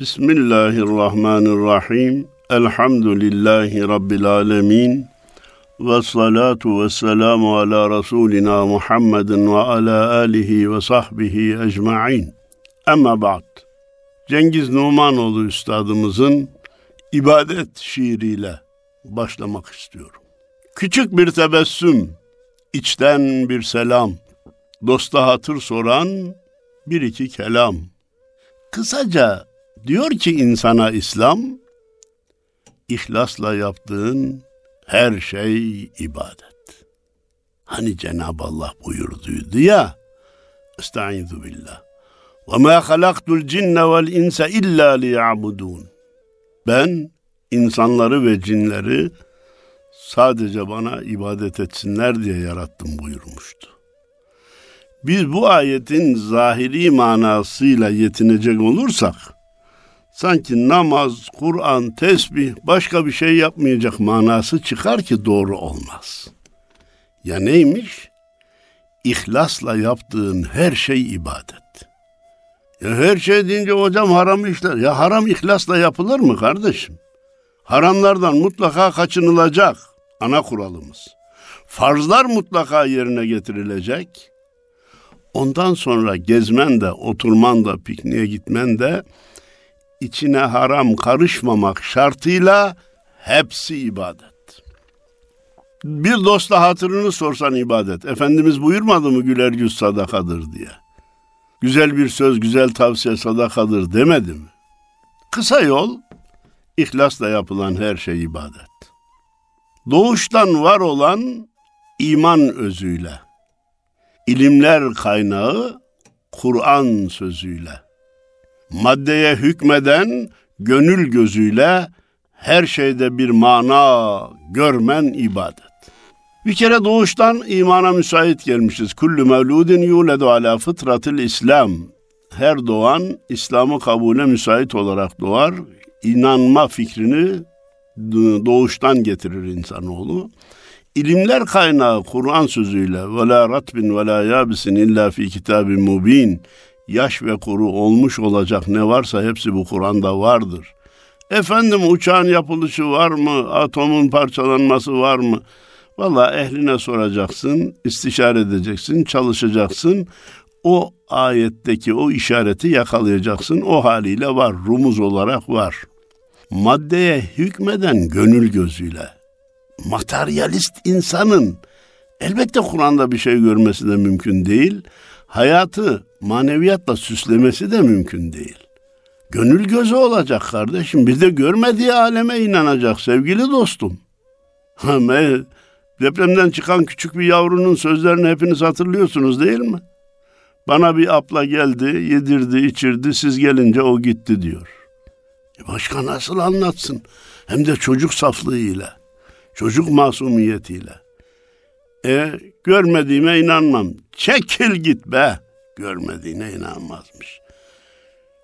Bismillahirrahmanirrahim. Elhamdülillahi Rabbil alemin. Ve salatu ve selamu ala Resulina Muhammedin ve ala alihi ve sahbihi ecma'in. Ama ba'd. Cengiz Numanoğlu Üstadımızın ibadet şiiriyle başlamak istiyorum. Küçük bir tebessüm, içten bir selam, dosta hatır soran bir iki kelam. Kısaca diyor ki insana İslam, ihlasla yaptığın her şey ibadet. Hani Cenab-ı Allah buyurduydu ya, Estaizu billah. Ve ma halaktul cinne vel insa illa liya'budun. Ben insanları ve cinleri sadece bana ibadet etsinler diye yarattım buyurmuştu. Biz bu ayetin zahiri manasıyla yetinecek olursak, sanki namaz, Kur'an, tesbih başka bir şey yapmayacak manası çıkar ki doğru olmaz. Ya neymiş? İhlasla yaptığın her şey ibadet. Ya her şey deyince hocam haram işler. Ya haram ihlasla yapılır mı kardeşim? Haramlardan mutlaka kaçınılacak ana kuralımız. Farzlar mutlaka yerine getirilecek. Ondan sonra gezmen de, oturman da, pikniğe gitmen de içine haram karışmamak şartıyla hepsi ibadet. Bir dostla hatırını sorsan ibadet. Efendimiz buyurmadı mı güler yüz sadakadır diye. Güzel bir söz, güzel tavsiye sadakadır demedi mi? Kısa yol, ihlasla yapılan her şey ibadet. Doğuştan var olan iman özüyle, ilimler kaynağı Kur'an sözüyle, maddeye hükmeden gönül gözüyle her şeyde bir mana görmen ibadet. Bir kere doğuştan imana müsait gelmişiz. Kullu mevludin yuledu ala fıtratil İslam. Her doğan İslam'ı kabule müsait olarak doğar. İnanma fikrini doğuştan getirir insanoğlu. İlimler kaynağı Kur'an sözüyle ve la ratbin ve la yabisin illa fi kitabin mubin yaş ve kuru olmuş olacak ne varsa hepsi bu Kur'an'da vardır. Efendim uçağın yapılışı var mı? Atomun parçalanması var mı? Valla ehline soracaksın, istişare edeceksin, çalışacaksın. O ayetteki o işareti yakalayacaksın. O haliyle var, rumuz olarak var. Maddeye hükmeden gönül gözüyle. Materyalist insanın elbette Kur'an'da bir şey görmesi de mümkün değil. Hayatı maneviyatla süslemesi de mümkün değil. Gönül gözü olacak kardeşim. Bir de görmediği aleme inanacak sevgili dostum. Depremden çıkan küçük bir yavrunun sözlerini hepiniz hatırlıyorsunuz değil mi? Bana bir abla geldi, yedirdi, içirdi, siz gelince o gitti diyor. E başka nasıl anlatsın? Hem de çocuk saflığıyla, çocuk masumiyetiyle. E görmediğime inanmam. Çekil git be. Görmediğine inanmazmış.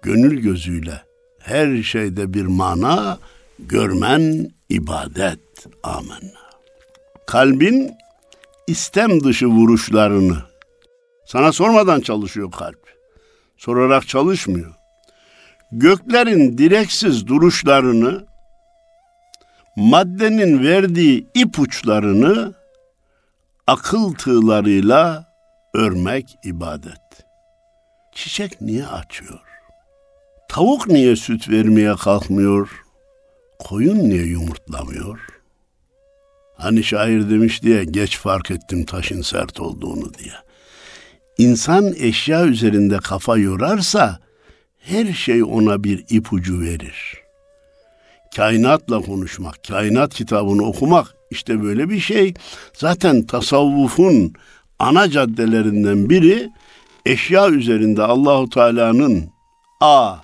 Gönül gözüyle her şeyde bir mana görmen ibadet. Amenna kalbin istem dışı vuruşlarını sana sormadan çalışıyor kalp. Sorarak çalışmıyor. Göklerin direksiz duruşlarını maddenin verdiği ipuçlarını akıl tığlarıyla örmek ibadet. Çiçek niye açıyor? Tavuk niye süt vermeye kalkmıyor? Koyun niye yumurtlamıyor?'' Hani şair demiş diye geç fark ettim taşın sert olduğunu diye. İnsan eşya üzerinde kafa yorarsa her şey ona bir ipucu verir. Kainatla konuşmak, kainat kitabını okumak işte böyle bir şey. Zaten tasavvufun ana caddelerinden biri eşya üzerinde Allahu Teala'nın A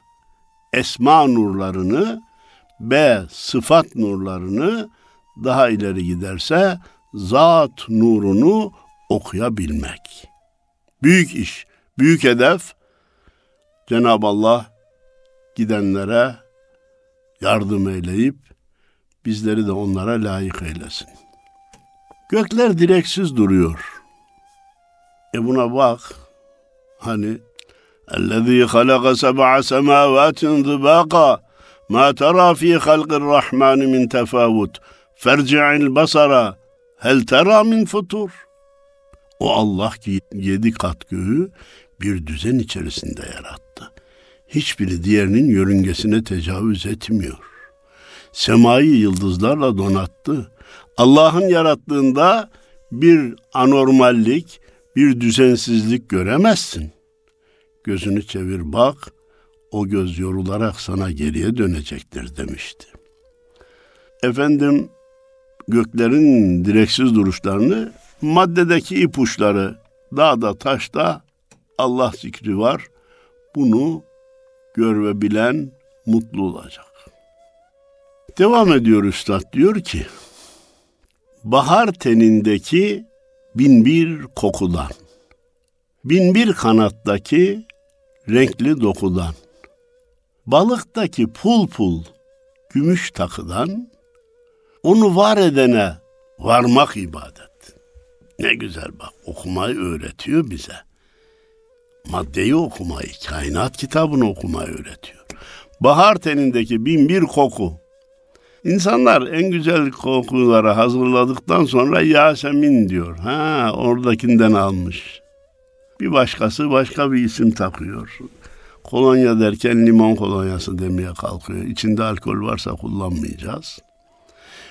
esma nurlarını, B sıfat nurlarını, daha ileri giderse zat nurunu okuyabilmek. Büyük iş, büyük hedef Cenab-ı Allah gidenlere yardım eyleyip bizleri de onlara layık eylesin. Gökler direksiz duruyor. E buna bak. Hani الذي خلق سبع سماوات ضباقا ما ترى في خلق الرحمن من تفاوت فارجع البصر هل ترى من فطور O Allah ki yedi kat göğü bir düzen içerisinde yarattı. Hiçbiri diğerinin yörüngesine tecavüz etmiyor. Semayı yıldızlarla donattı. Allah'ın yarattığında bir anormallik, bir düzensizlik göremezsin. Gözünü çevir bak, o göz yorularak sana geriye dönecektir demişti. Efendim göklerin direksiz duruşlarını maddedeki ipuçları dağda taşta Allah zikri var. Bunu gör ve bilen mutlu olacak. Devam ediyor üstad diyor ki bahar tenindeki bin bir kokudan, bin bir kanattaki renkli dokudan, balıktaki pul pul gümüş takıdan, onu var edene varmak ibadet. Ne güzel bak okumayı öğretiyor bize. Maddeyi okumayı, kainat kitabını okumayı öğretiyor. Bahar tenindeki bin bir koku. İnsanlar en güzel kokuları hazırladıktan sonra Yasemin diyor. Ha oradakinden almış. Bir başkası başka bir isim takıyor. Kolonya derken limon kolonyası demeye kalkıyor. İçinde alkol varsa kullanmayacağız.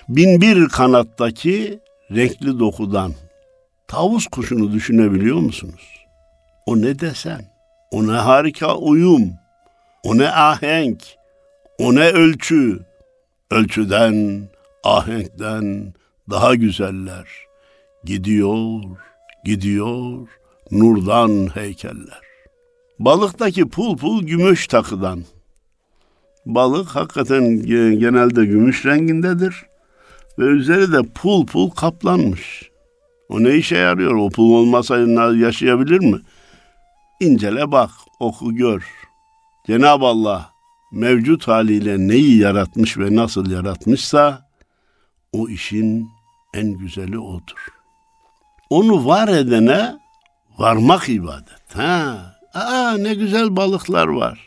Bin bir kanattaki renkli dokudan tavus kuşunu düşünebiliyor musunuz? O ne desen, o ne harika uyum, o ne ahenk, o ne ölçü. Ölçüden, ahenkten daha güzeller. Gidiyor, gidiyor, nurdan heykeller. Balıktaki pul pul gümüş takıdan. Balık hakikaten genelde gümüş rengindedir ve üzeri de pul pul kaplanmış. O ne işe yarıyor? O pul olmasa yaşayabilir mi? İncele bak, oku gör. Cenab-ı Allah mevcut haliyle neyi yaratmış ve nasıl yaratmışsa o işin en güzeli odur. Onu var edene varmak ibadet. Ha, aa ne güzel balıklar var.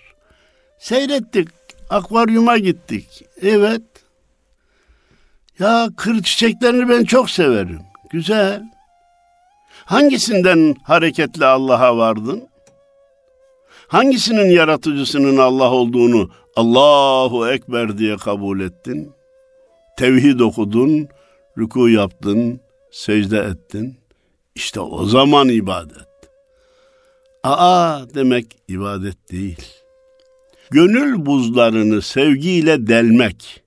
Seyrettik, akvaryuma gittik. Evet. Ya kır çiçeklerini ben çok severim. Güzel. Hangisinden hareketle Allah'a vardın? Hangisinin yaratıcısının Allah olduğunu Allahu Ekber diye kabul ettin? Tevhid okudun, rüku yaptın, secde ettin. İşte o zaman ibadet. Aa demek ibadet değil. Gönül buzlarını sevgiyle delmek,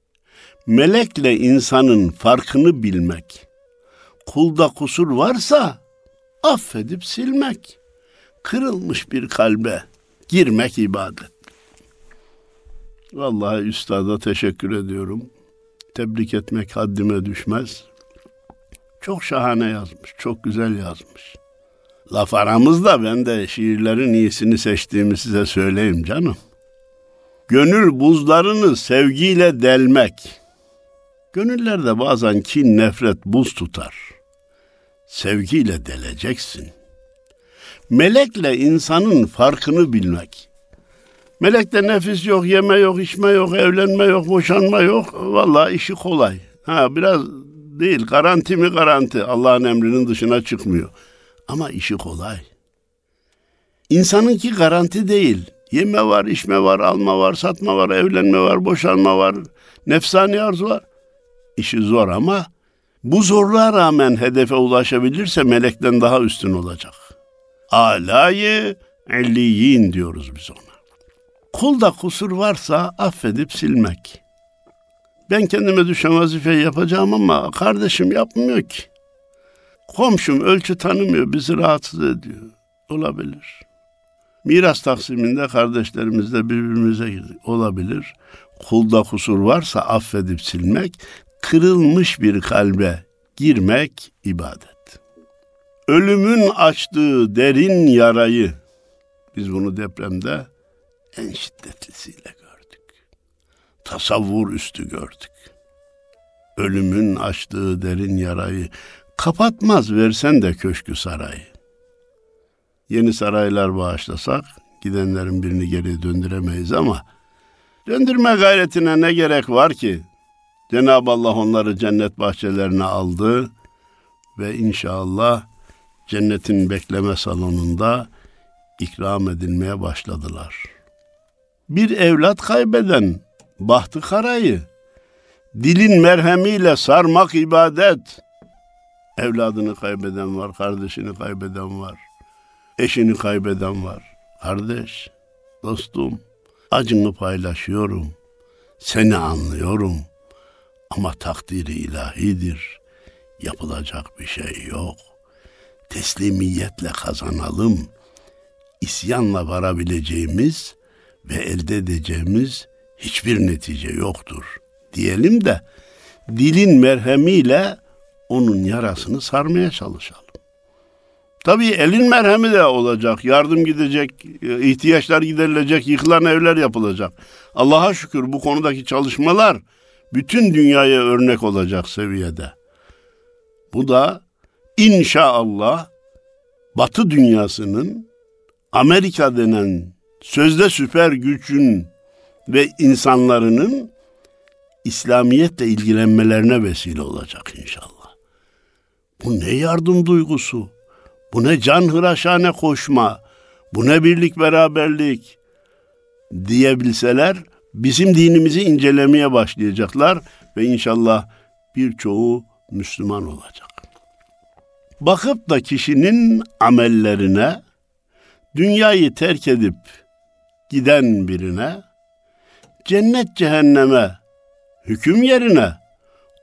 melekle insanın farkını bilmek, kulda kusur varsa affedip silmek, kırılmış bir kalbe girmek ibadet. Vallahi üstada teşekkür ediyorum. Tebrik etmek haddime düşmez. Çok şahane yazmış, çok güzel yazmış. Laf aramızda ben de şiirlerin iyisini seçtiğimi size söyleyeyim canım. Gönül buzlarını sevgiyle delmek. Gönüllerde bazen kin, nefret buz tutar. Sevgiyle deleceksin.'' Melekle insanın farkını bilmek. Melekte nefis yok, yeme yok, içme yok, evlenme yok, boşanma yok. Vallahi işi kolay. Ha biraz değil, garanti mi garanti. Allah'ın emrinin dışına çıkmıyor. Ama işi kolay. İnsanınki garanti değil. Yeme var, içme var, alma var, satma var, evlenme var, boşanma var, nefsani arzu var. İşi zor ama bu zorluğa rağmen hedefe ulaşabilirse melekten daha üstün olacak. Alayı elliyin diyoruz biz ona. Kulda kusur varsa affedip silmek. Ben kendime düşen vazifeyi yapacağım ama kardeşim yapmıyor ki. Komşum ölçü tanımıyor, bizi rahatsız ediyor. Olabilir. Miras taksiminde kardeşlerimizle birbirimize girdik. Olabilir. Kulda kusur varsa affedip silmek, kırılmış bir kalbe girmek ibadet. Ölümün açtığı derin yarayı biz bunu depremde en şiddetlisiyle gördük. Tasavvur üstü gördük. Ölümün açtığı derin yarayı kapatmaz versen de köşkü sarayı. Yeni saraylar bağışlasak gidenlerin birini geri döndüremeyiz ama döndürme gayretine ne gerek var ki? Cenab-ı Allah onları cennet bahçelerine aldı ve inşallah cennetin bekleme salonunda ikram edilmeye başladılar. Bir evlat kaybeden bahtı karayı, dilin merhemiyle sarmak ibadet. Evladını kaybeden var, kardeşini kaybeden var, eşini kaybeden var. Kardeş, dostum, acını paylaşıyorum, seni anlıyorum ama takdiri ilahidir, yapılacak bir şey yok. Teslimiyetle kazanalım, isyanla varabileceğimiz ve elde edeceğimiz hiçbir netice yoktur. Diyelim de dilin merhemiyle onun yarasını sarmaya çalışalım. Tabii elin merhemi de olacak, yardım gidecek, ihtiyaçlar giderilecek, yıkılan evler yapılacak. Allah'a şükür bu konudaki çalışmalar bütün dünyaya örnek olacak seviyede. Bu da inşallah Batı dünyasının Amerika denen sözde süper gücün ve insanlarının İslamiyetle ilgilenmelerine vesile olacak inşallah. Bu ne yardım duygusu, bu ne can hıraşane koşma, bu ne birlik beraberlik diyebilseler bizim dinimizi incelemeye başlayacaklar ve inşallah birçoğu Müslüman olacak. Bakıp da kişinin amellerine, dünyayı terk edip giden birine, cennet cehenneme, hüküm yerine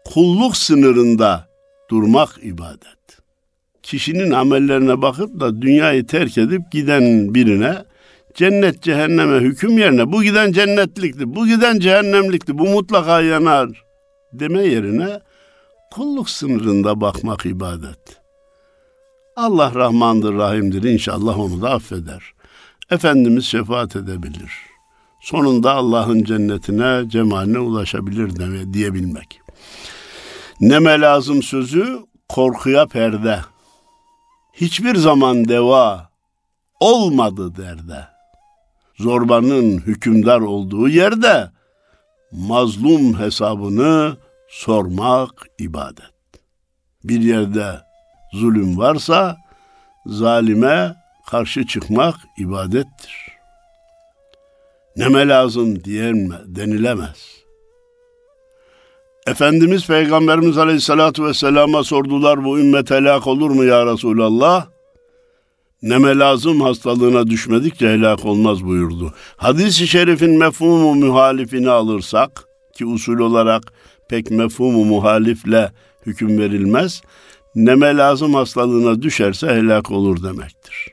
kulluk sınırında durmak ibadet. Kişinin amellerine bakıp da dünyayı terk edip giden birine cennet cehenneme hüküm yerine bu giden cennetlikti, bu giden cehennemlikti, bu mutlaka yanar deme yerine kulluk sınırında bakmak ibadet. Allah Rahmandır, Rahim'dir. İnşallah onu da affeder. Efendimiz şefaat edebilir. Sonunda Allah'ın cennetine, cemaline ulaşabilir deme, diyebilmek. Neme lazım sözü korkuya perde. Hiçbir zaman deva olmadı derde. Zorbanın hükümdar olduğu yerde mazlum hesabını sormak ibadet. Bir yerde zulüm varsa zalime karşı çıkmak ibadettir. Neme lazım diyen denilemez. Efendimiz Peygamberimiz Aleyhisselatü Vesselam'a sordular bu ümmet helak olur mu ya Resulallah? Neme lazım hastalığına düşmedikçe helak olmaz buyurdu. Hadis-i şerifin mefhumu muhalifini alırsak ki usul olarak pek mefhumu muhalifle hüküm verilmez neme lazım hastalığına düşerse helak olur demektir.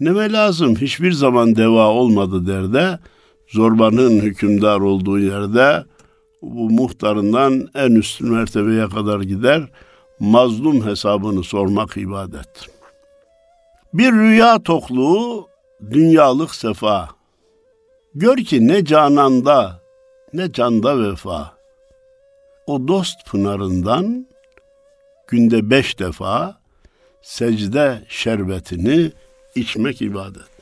Neme lazım hiçbir zaman deva olmadı derde, zorbanın hükümdar olduğu yerde bu muhtarından en üst mertebeye kadar gider, mazlum hesabını sormak ibadet. Bir rüya tokluğu, dünyalık sefa. Gör ki ne cananda ne canda vefa. O dost pınarından günde beş defa secde şerbetini içmek ibadet.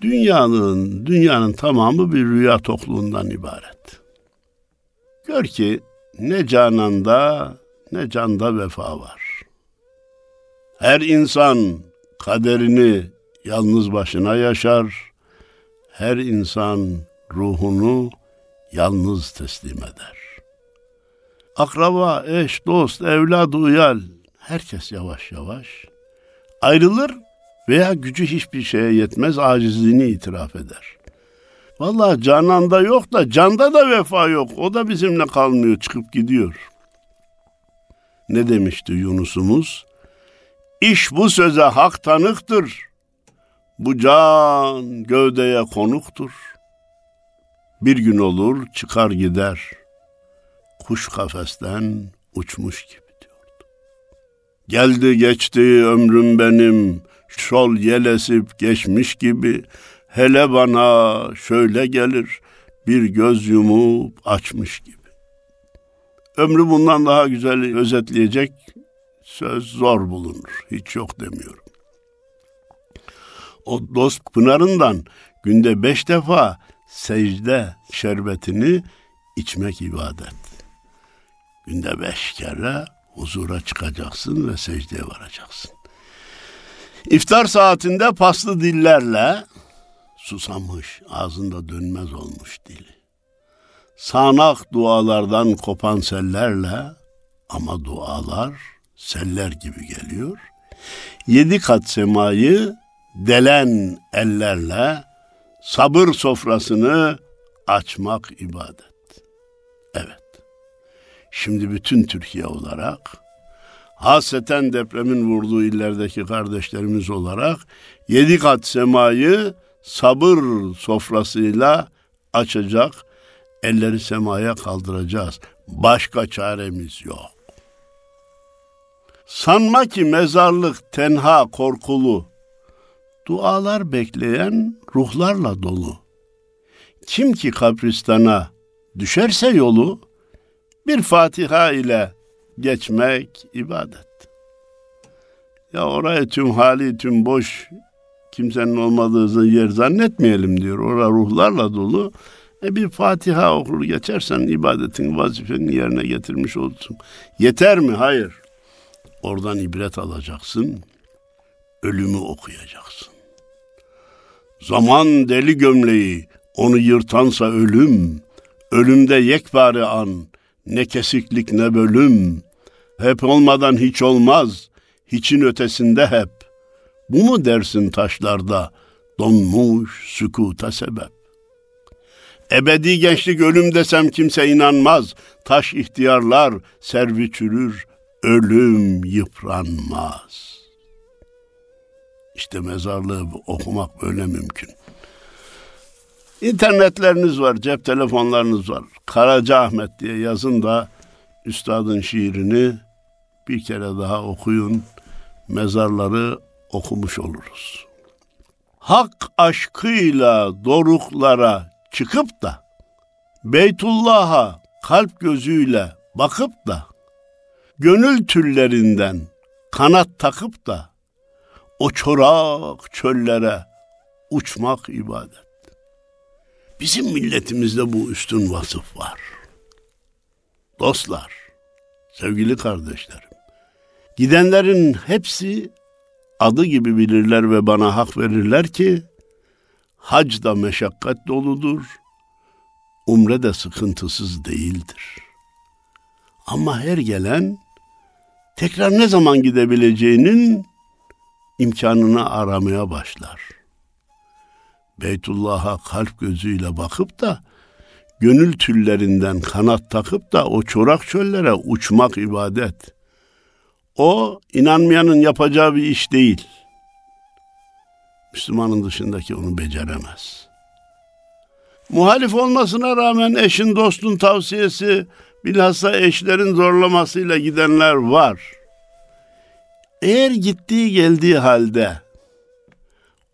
Dünyanın, dünyanın tamamı bir rüya tokluğundan ibaret. Gör ki ne cananda ne canda vefa var. Her insan kaderini yalnız başına yaşar. Her insan ruhunu yalnız teslim eder. Akraba, eş, dost, evlat, uyal herkes yavaş yavaş ayrılır veya gücü hiçbir şeye yetmez acizliğini itiraf eder. Vallahi cananda yok da canda da vefa yok. O da bizimle kalmıyor çıkıp gidiyor. Ne demişti Yunus'umuz? İş bu söze hak tanıktır. Bu can gövdeye konuktur. Bir gün olur çıkar gider.'' Kuş kafesten uçmuş gibi diyordu. Geldi geçti ömrüm benim, şol yelesip geçmiş gibi, hele bana şöyle gelir, bir göz yumup açmış gibi. Ömrü bundan daha güzel özetleyecek söz zor bulunur. Hiç yok demiyorum. O dost pınarından günde beş defa secde şerbetini içmek ibadet. Günde beş kere huzura çıkacaksın ve secdeye varacaksın. İftar saatinde paslı dillerle susamış, ağzında dönmez olmuş dili. Sağnak dualardan kopan sellerle ama dualar seller gibi geliyor. Yedi kat semayı delen ellerle sabır sofrasını açmak ibadet. Evet. Şimdi bütün Türkiye olarak haseten depremin vurduğu illerdeki kardeşlerimiz olarak yedi kat semayı sabır sofrasıyla açacak, elleri semaya kaldıracağız. Başka çaremiz yok. Sanma ki mezarlık tenha, korkulu. Dualar bekleyen ruhlarla dolu. Kim ki kabristana düşerse yolu bir Fatiha ile geçmek ibadet. Ya orayı tüm hali tüm boş kimsenin olmadığı yer zannetmeyelim diyor. Orada ruhlarla dolu. E bir Fatiha okur geçersen ibadetin vazifeni yerine getirmiş olursun. Yeter mi? Hayır. Oradan ibret alacaksın. Ölümü okuyacaksın. Zaman deli gömleği, onu yırtansa ölüm. Ölümde yekpare an, ne kesiklik ne bölüm. Hep olmadan hiç olmaz, hiçin ötesinde hep. Bu mu dersin taşlarda, donmuş sükuta sebep? Ebedi gençlik ölüm desem kimse inanmaz. Taş ihtiyarlar, servi çürür, ölüm yıpranmaz. İşte mezarlığı okumak böyle mümkün. İnternetleriniz var, cep telefonlarınız var. Karaca Ahmet diye yazın da üstadın şiirini bir kere daha okuyun. Mezarları okumuş oluruz. Hak aşkıyla doruklara çıkıp da Beytullah'a kalp gözüyle bakıp da gönül tüllerinden kanat takıp da o çorak çöllere uçmak ibadet. Bizim milletimizde bu üstün vasıf var. Dostlar, sevgili kardeşlerim, gidenlerin hepsi adı gibi bilirler ve bana hak verirler ki hac da meşakkat doludur, umre de sıkıntısız değildir. Ama her gelen tekrar ne zaman gidebileceğinin imkanını aramaya başlar. Beytullah'a kalp gözüyle bakıp da gönül tüllerinden kanat takıp da o çorak çöllere uçmak ibadet. O inanmayanın yapacağı bir iş değil. Müslümanın dışındaki onu beceremez. Muhalif olmasına rağmen eşin dostun tavsiyesi bilhassa eşlerin zorlamasıyla gidenler var. Eğer gittiği geldiği halde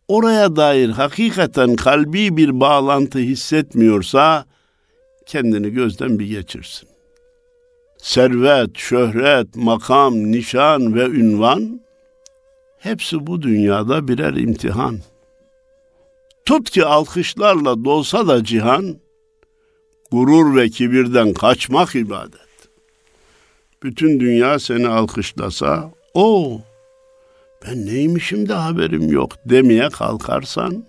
oraya dair hakikaten kalbi bir bağlantı hissetmiyorsa kendini gözden bir geçirsin. Servet, şöhret, makam, nişan ve ünvan hepsi bu dünyada birer imtihan. Tut ki alkışlarla dolsa da cihan, gurur ve kibirden kaçmak ibadet. Bütün dünya seni alkışlasa, o ben neymişim de haberim yok demeye kalkarsan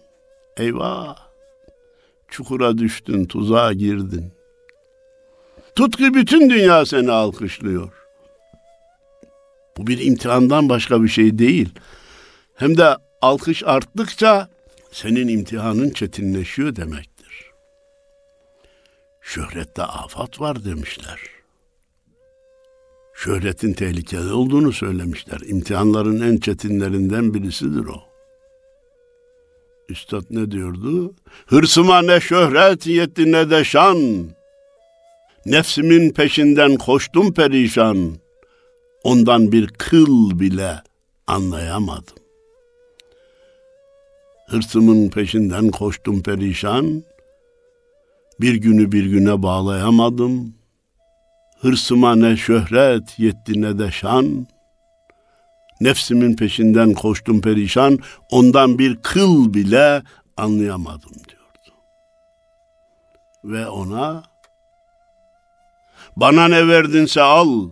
eyvah çukura düştün tuzağa girdin. Tut ki bütün dünya seni alkışlıyor. Bu bir imtihandan başka bir şey değil. Hem de alkış arttıkça senin imtihanın çetinleşiyor demektir. Şöhrette afat var demişler şöhretin tehlikeli olduğunu söylemişler. İmtihanların en çetinlerinden birisidir o. Üstad ne diyordu? Hırsıma ne şöhret yetti ne de şan. Nefsimin peşinden koştum perişan. Ondan bir kıl bile anlayamadım. Hırsımın peşinden koştum perişan. Bir günü bir güne bağlayamadım. Hırsıma ne şöhret yetti ne de şan. Nefsimin peşinden koştum perişan, ondan bir kıl bile anlayamadım diyordu. Ve ona bana ne verdinse al,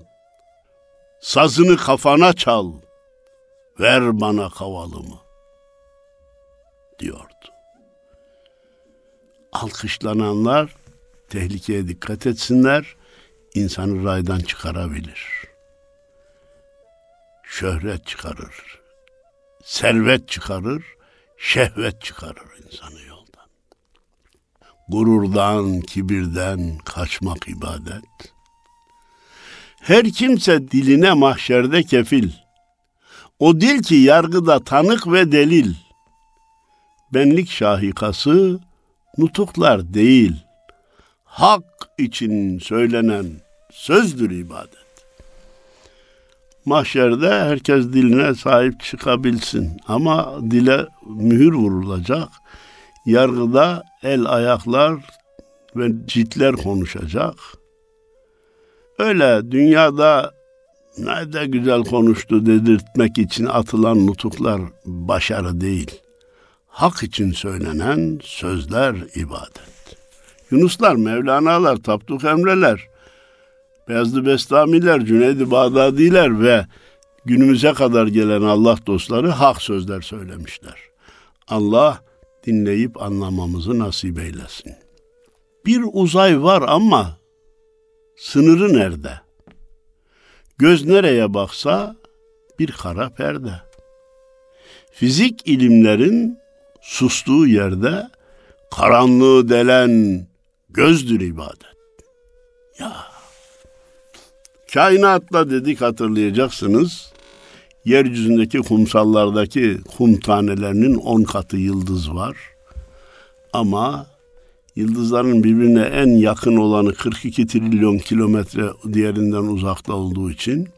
sazını kafana çal, ver bana kavalımı diyordu. Alkışlananlar tehlikeye dikkat etsinler, insanı raydan çıkarabilir. Şöhret çıkarır, servet çıkarır, şehvet çıkarır insanı yoldan. Gururdan, kibirden kaçmak ibadet. Her kimse diline mahşerde kefil. O dil ki yargıda tanık ve delil. Benlik şahikası nutuklar değil. Hak için söylenen sözdür ibadet. Mahşerde herkes diline sahip çıkabilsin ama dile mühür vurulacak. Yargıda el ayaklar ve ciltler konuşacak. Öyle dünyada ne de güzel konuştu dedirtmek için atılan nutuklar başarı değil. Hak için söylenen sözler ibadet. Yunuslar, Mevlana'lar, Tapduk Emre'ler, Beyazlı Bestamiler, Cüneydi Bağdadiler ve günümüze kadar gelen Allah dostları hak sözler söylemişler. Allah dinleyip anlamamızı nasip eylesin. Bir uzay var ama sınırı nerede? Göz nereye baksa bir kara perde. Fizik ilimlerin sustuğu yerde karanlığı delen gözdür ibadet. Ya kainatta dedik hatırlayacaksınız. Yeryüzündeki kumsallardaki kum tanelerinin on katı yıldız var. Ama yıldızların birbirine en yakın olanı 42 trilyon kilometre diğerinden uzakta olduğu için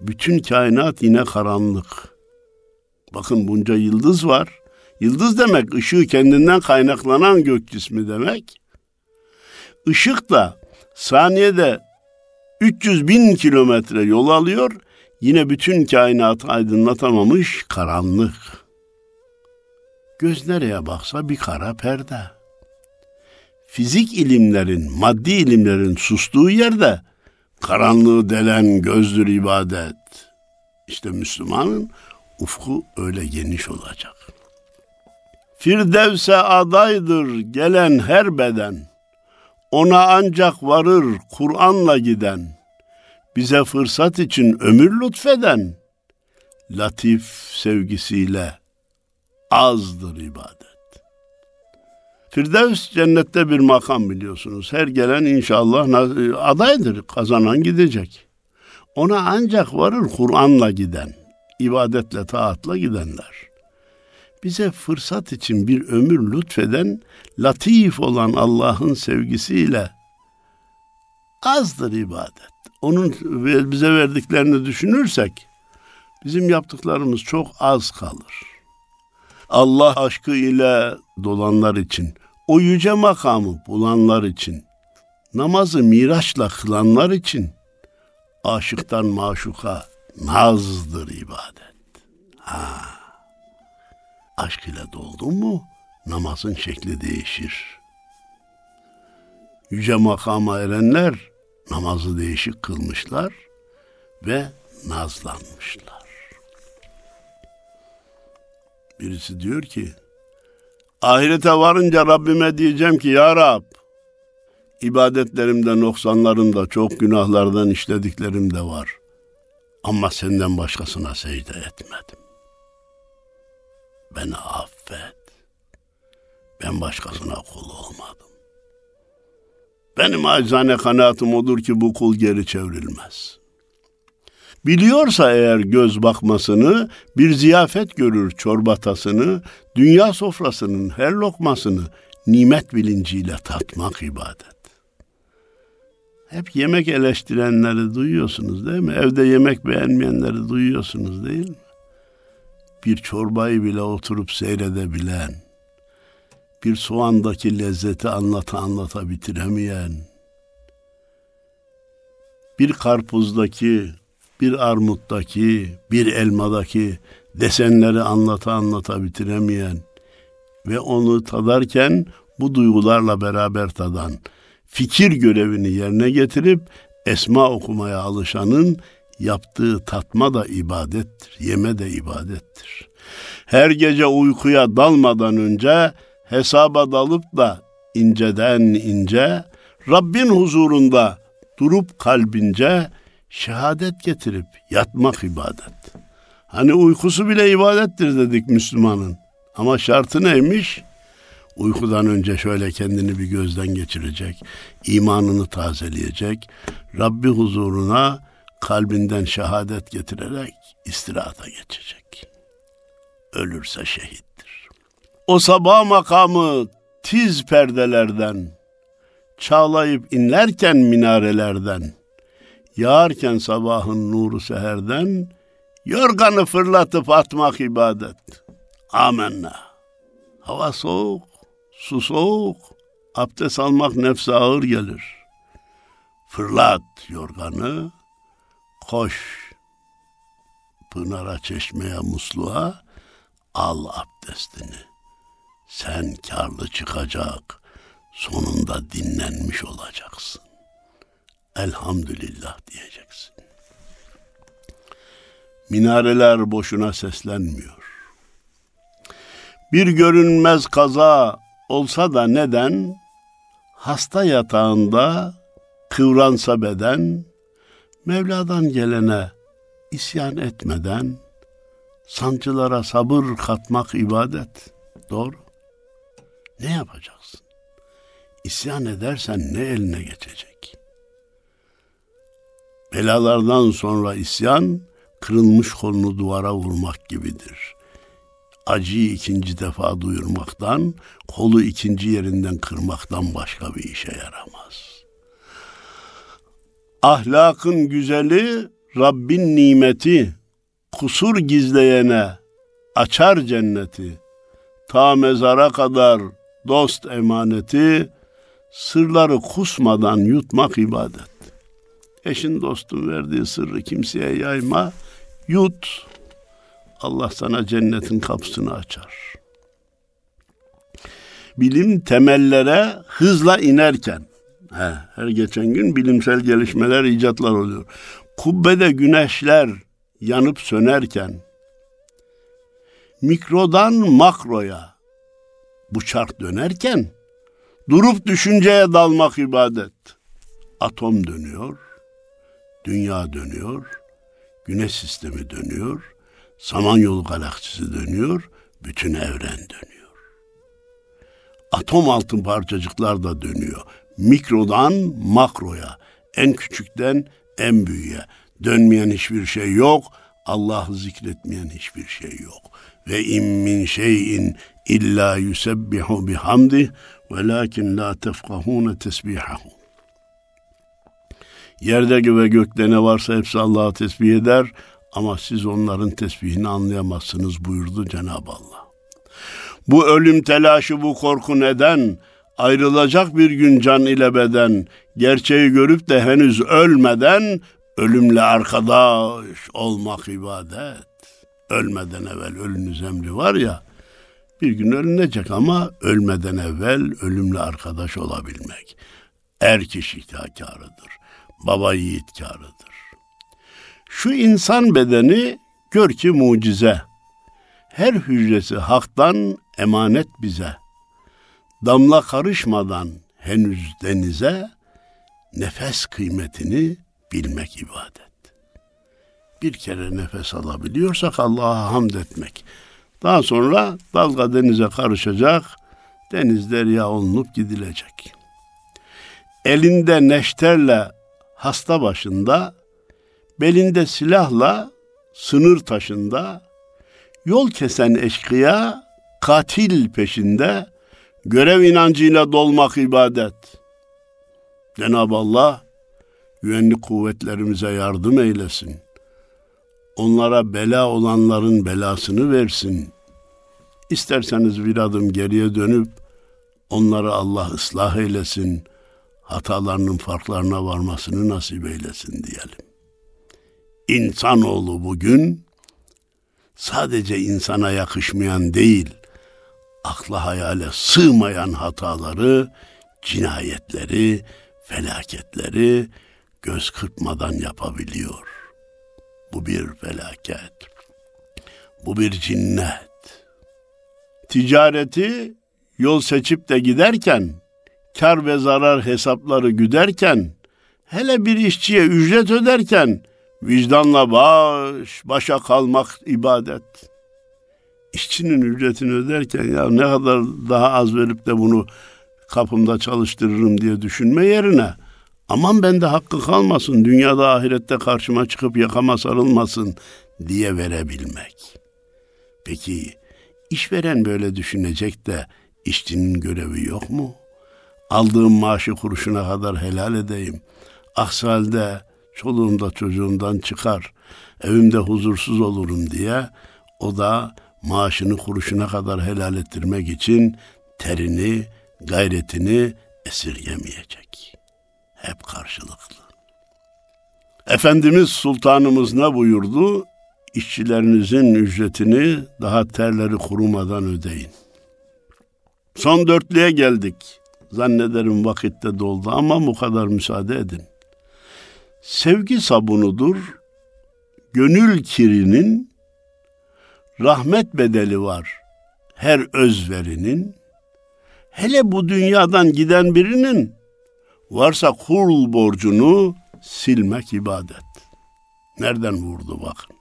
bütün kainat yine karanlık. Bakın bunca yıldız var. Yıldız demek ışığı kendinden kaynaklanan gök cismi demek. Işık da saniyede 300 bin kilometre yol alıyor. Yine bütün kainatı aydınlatamamış karanlık. Göz nereye baksa bir kara perde. Fizik ilimlerin, maddi ilimlerin sustuğu yerde karanlığı delen gözdür ibadet. İşte Müslümanın ufku öyle geniş olacak. Firdevs'e adaydır gelen her beden. Ona ancak varır Kur'an'la giden. Bize fırsat için ömür lütfeden. Latif sevgisiyle azdır ibadet. Firdevs cennette bir makam biliyorsunuz. Her gelen inşallah adaydır. Kazanan gidecek. Ona ancak varır Kur'an'la giden, ibadetle, taatla gidenler bize fırsat için bir ömür lütfeden latif olan Allah'ın sevgisiyle azdır ibadet. Onun bize verdiklerini düşünürsek bizim yaptıklarımız çok az kalır. Allah aşkı ile dolanlar için, o yüce makamı bulanlar için, namazı miraçla kılanlar için aşıktan maşuka nazdır ibadet. Ha aşk ile doldun mu namazın şekli değişir. Yüce makama erenler namazı değişik kılmışlar ve nazlanmışlar. Birisi diyor ki, ahirete varınca Rabbime diyeceğim ki, Ya Rab, ibadetlerimde, noksanlarımda, çok günahlardan işlediklerim de var. Ama senden başkasına secde etmedim. Beni affet. Ben başkasına kul olmadım. Benim acizane kanaatim odur ki bu kul geri çevrilmez. Biliyorsa eğer göz bakmasını, bir ziyafet görür çorbatasını, dünya sofrasının her lokmasını nimet bilinciyle tatmak ibadet. Hep yemek eleştirenleri duyuyorsunuz değil mi? Evde yemek beğenmeyenleri duyuyorsunuz değil mi? Bir çorbayı bile oturup seyredebilen, bir soğandaki lezzeti anlata anlata bitiremeyen, bir karpuzdaki bir armuttaki, bir elmadaki desenleri anlata anlata bitiremeyen ve onu tadarken bu duygularla beraber tadan, fikir görevini yerine getirip esma okumaya alışanın yaptığı tatma da ibadettir, yeme de ibadettir. Her gece uykuya dalmadan önce hesaba dalıp da inceden ince Rabbin huzurunda durup kalbince şehadet getirip yatmak ibadet. Hani uykusu bile ibadettir dedik Müslümanın. Ama şartı neymiş? Uykudan önce şöyle kendini bir gözden geçirecek, imanını tazeleyecek, Rabbi huzuruna kalbinden şehadet getirerek istirahata geçecek. Ölürse şehittir. O sabah makamı tiz perdelerden, çağlayıp inlerken minarelerden, yağarken sabahın nuru seherden, yorganı fırlatıp atmak ibadet. Amenna. Hava soğuk, su soğuk, abdest almak nefse ağır gelir. Fırlat yorganı, koş pınara, çeşmeye, musluğa, al abdestini. Sen karlı çıkacak, sonunda dinlenmiş olacaksın. Elhamdülillah diyeceksin. Minareler boşuna seslenmiyor. Bir görünmez kaza olsa da neden hasta yatağında kıvransa beden Mevla'dan gelene isyan etmeden sancılara sabır katmak ibadet. Doğru. Ne yapacaksın? İsyan edersen ne eline geçecek? Belalardan sonra isyan kırılmış kolunu duvara vurmak gibidir. Acıyı ikinci defa duyurmaktan, kolu ikinci yerinden kırmaktan başka bir işe yaramaz. Ahlakın güzeli Rabbin nimeti, kusur gizleyene açar cenneti. Ta mezara kadar dost emaneti, sırları kusmadan yutmak ibadet. Eşin dostun verdiği sırrı kimseye yayma, yut. Allah sana cennetin kapısını açar. Bilim temellere hızla inerken, he, her geçen gün bilimsel gelişmeler, icatlar oluyor. Kubbede güneşler yanıp sönerken, mikrodan makroya bu çark dönerken, durup düşünceye dalmak ibadet. Atom dönüyor, dünya dönüyor, güneş sistemi dönüyor, Samanyolu galaksisi dönüyor, bütün evren dönüyor. Atom altın parçacıklar da dönüyor. Mikrodan makroya, en küçükten en büyüğe. Dönmeyen hiçbir şey yok, Allah'ı zikretmeyen hiçbir şey yok. Ve in min şeyin illa yusebbihu bihamdi velakin la tefkahune tesbihahu. Yerde ve gökte ne varsa hepsi Allah'a tesbih eder ama siz onların tesbihini anlayamazsınız buyurdu Cenab-ı Allah. Bu ölüm telaşı, bu korku neden? Ayrılacak bir gün can ile beden, gerçeği görüp de henüz ölmeden ölümle arkadaş olmak ibadet. Ölmeden evvel ölünüz emri var ya, bir gün ölünecek ama ölmeden evvel ölümle arkadaş olabilmek. Er kişi karıdır, baba yiğit karıdır. Şu insan bedeni gör ki mucize. Her hücresi haktan emanet bize. Damla karışmadan henüz denize nefes kıymetini bilmek ibadet. Bir kere nefes alabiliyorsak Allah'a hamd etmek. Daha sonra dalga denize karışacak, deniz derya olunup gidilecek. Elinde neşterle hasta başında belinde silahla sınır taşında yol kesen eşkıya katil peşinde görev inancıyla dolmak ibadet. Cenab-ı Allah güvenlik kuvvetlerimize yardım eylesin. Onlara bela olanların belasını versin. İsterseniz bir adım geriye dönüp onları Allah ıslah eylesin. Hatalarının farklarına varmasını nasip eylesin diyelim. İnsanoğlu bugün sadece insana yakışmayan değil, akla hayale sığmayan hataları, cinayetleri, felaketleri göz kırpmadan yapabiliyor. Bu bir felaket. Bu bir cinnet. Ticareti yol seçip de giderken, kar ve zarar hesapları güderken, hele bir işçiye ücret öderken, vicdanla baş başa kalmak ibadet. İşçinin ücretini öderken ya ne kadar daha az verip de bunu kapımda çalıştırırım diye düşünme yerine aman bende hakkı kalmasın, dünyada ahirette karşıma çıkıp yakama sarılmasın diye verebilmek. Peki işveren böyle düşünecek de işçinin görevi yok mu? Aldığım maaşı kuruşuna kadar helal edeyim. Aksi halde çoluğumda çocuğumdan çıkar, evimde huzursuz olurum diye o da maaşını kuruşuna kadar helal ettirmek için terini, gayretini esirgemeyecek. Hep karşılıklı. Efendimiz Sultanımız ne buyurdu? İşçilerinizin ücretini daha terleri kurumadan ödeyin. Son dörtlüğe geldik. Zannederim vakitte doldu ama bu kadar müsaade edin. Sevgi sabunudur. Gönül kirinin rahmet bedeli var. Her özverinin hele bu dünyadan giden birinin varsa kul borcunu silmek ibadet. Nereden vurdu bakın.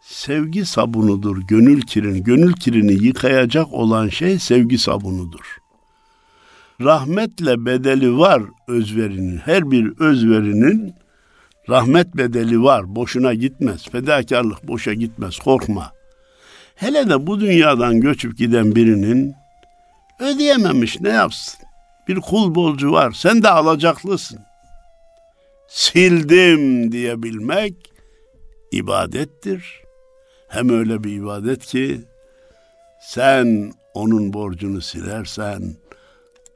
Sevgi sabunudur gönül kirini. Gönül kirini yıkayacak olan şey sevgi sabunudur. Rahmetle bedeli var özverinin. Her bir özverinin rahmet bedeli var. Boşuna gitmez. Fedakarlık boşa gitmez. Korkma. Hele de bu dünyadan göçüp giden birinin ödeyememiş ne yapsın? Bir kul borcu var. Sen de alacaklısın. Sildim diyebilmek ibadettir. Hem öyle bir ibadet ki sen onun borcunu silersen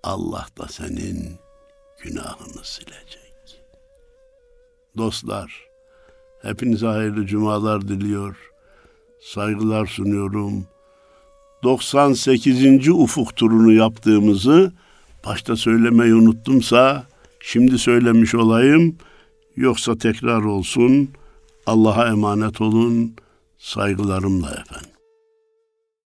Allah da senin günahını silecek. Dostlar, hepinize hayırlı cumalar diliyor. Saygılar sunuyorum. 98. ufuk turunu yaptığımızı başta söylemeyi unuttumsa şimdi söylemiş olayım. Yoksa tekrar olsun. Allah'a emanet olun. Saygılarımla efendim.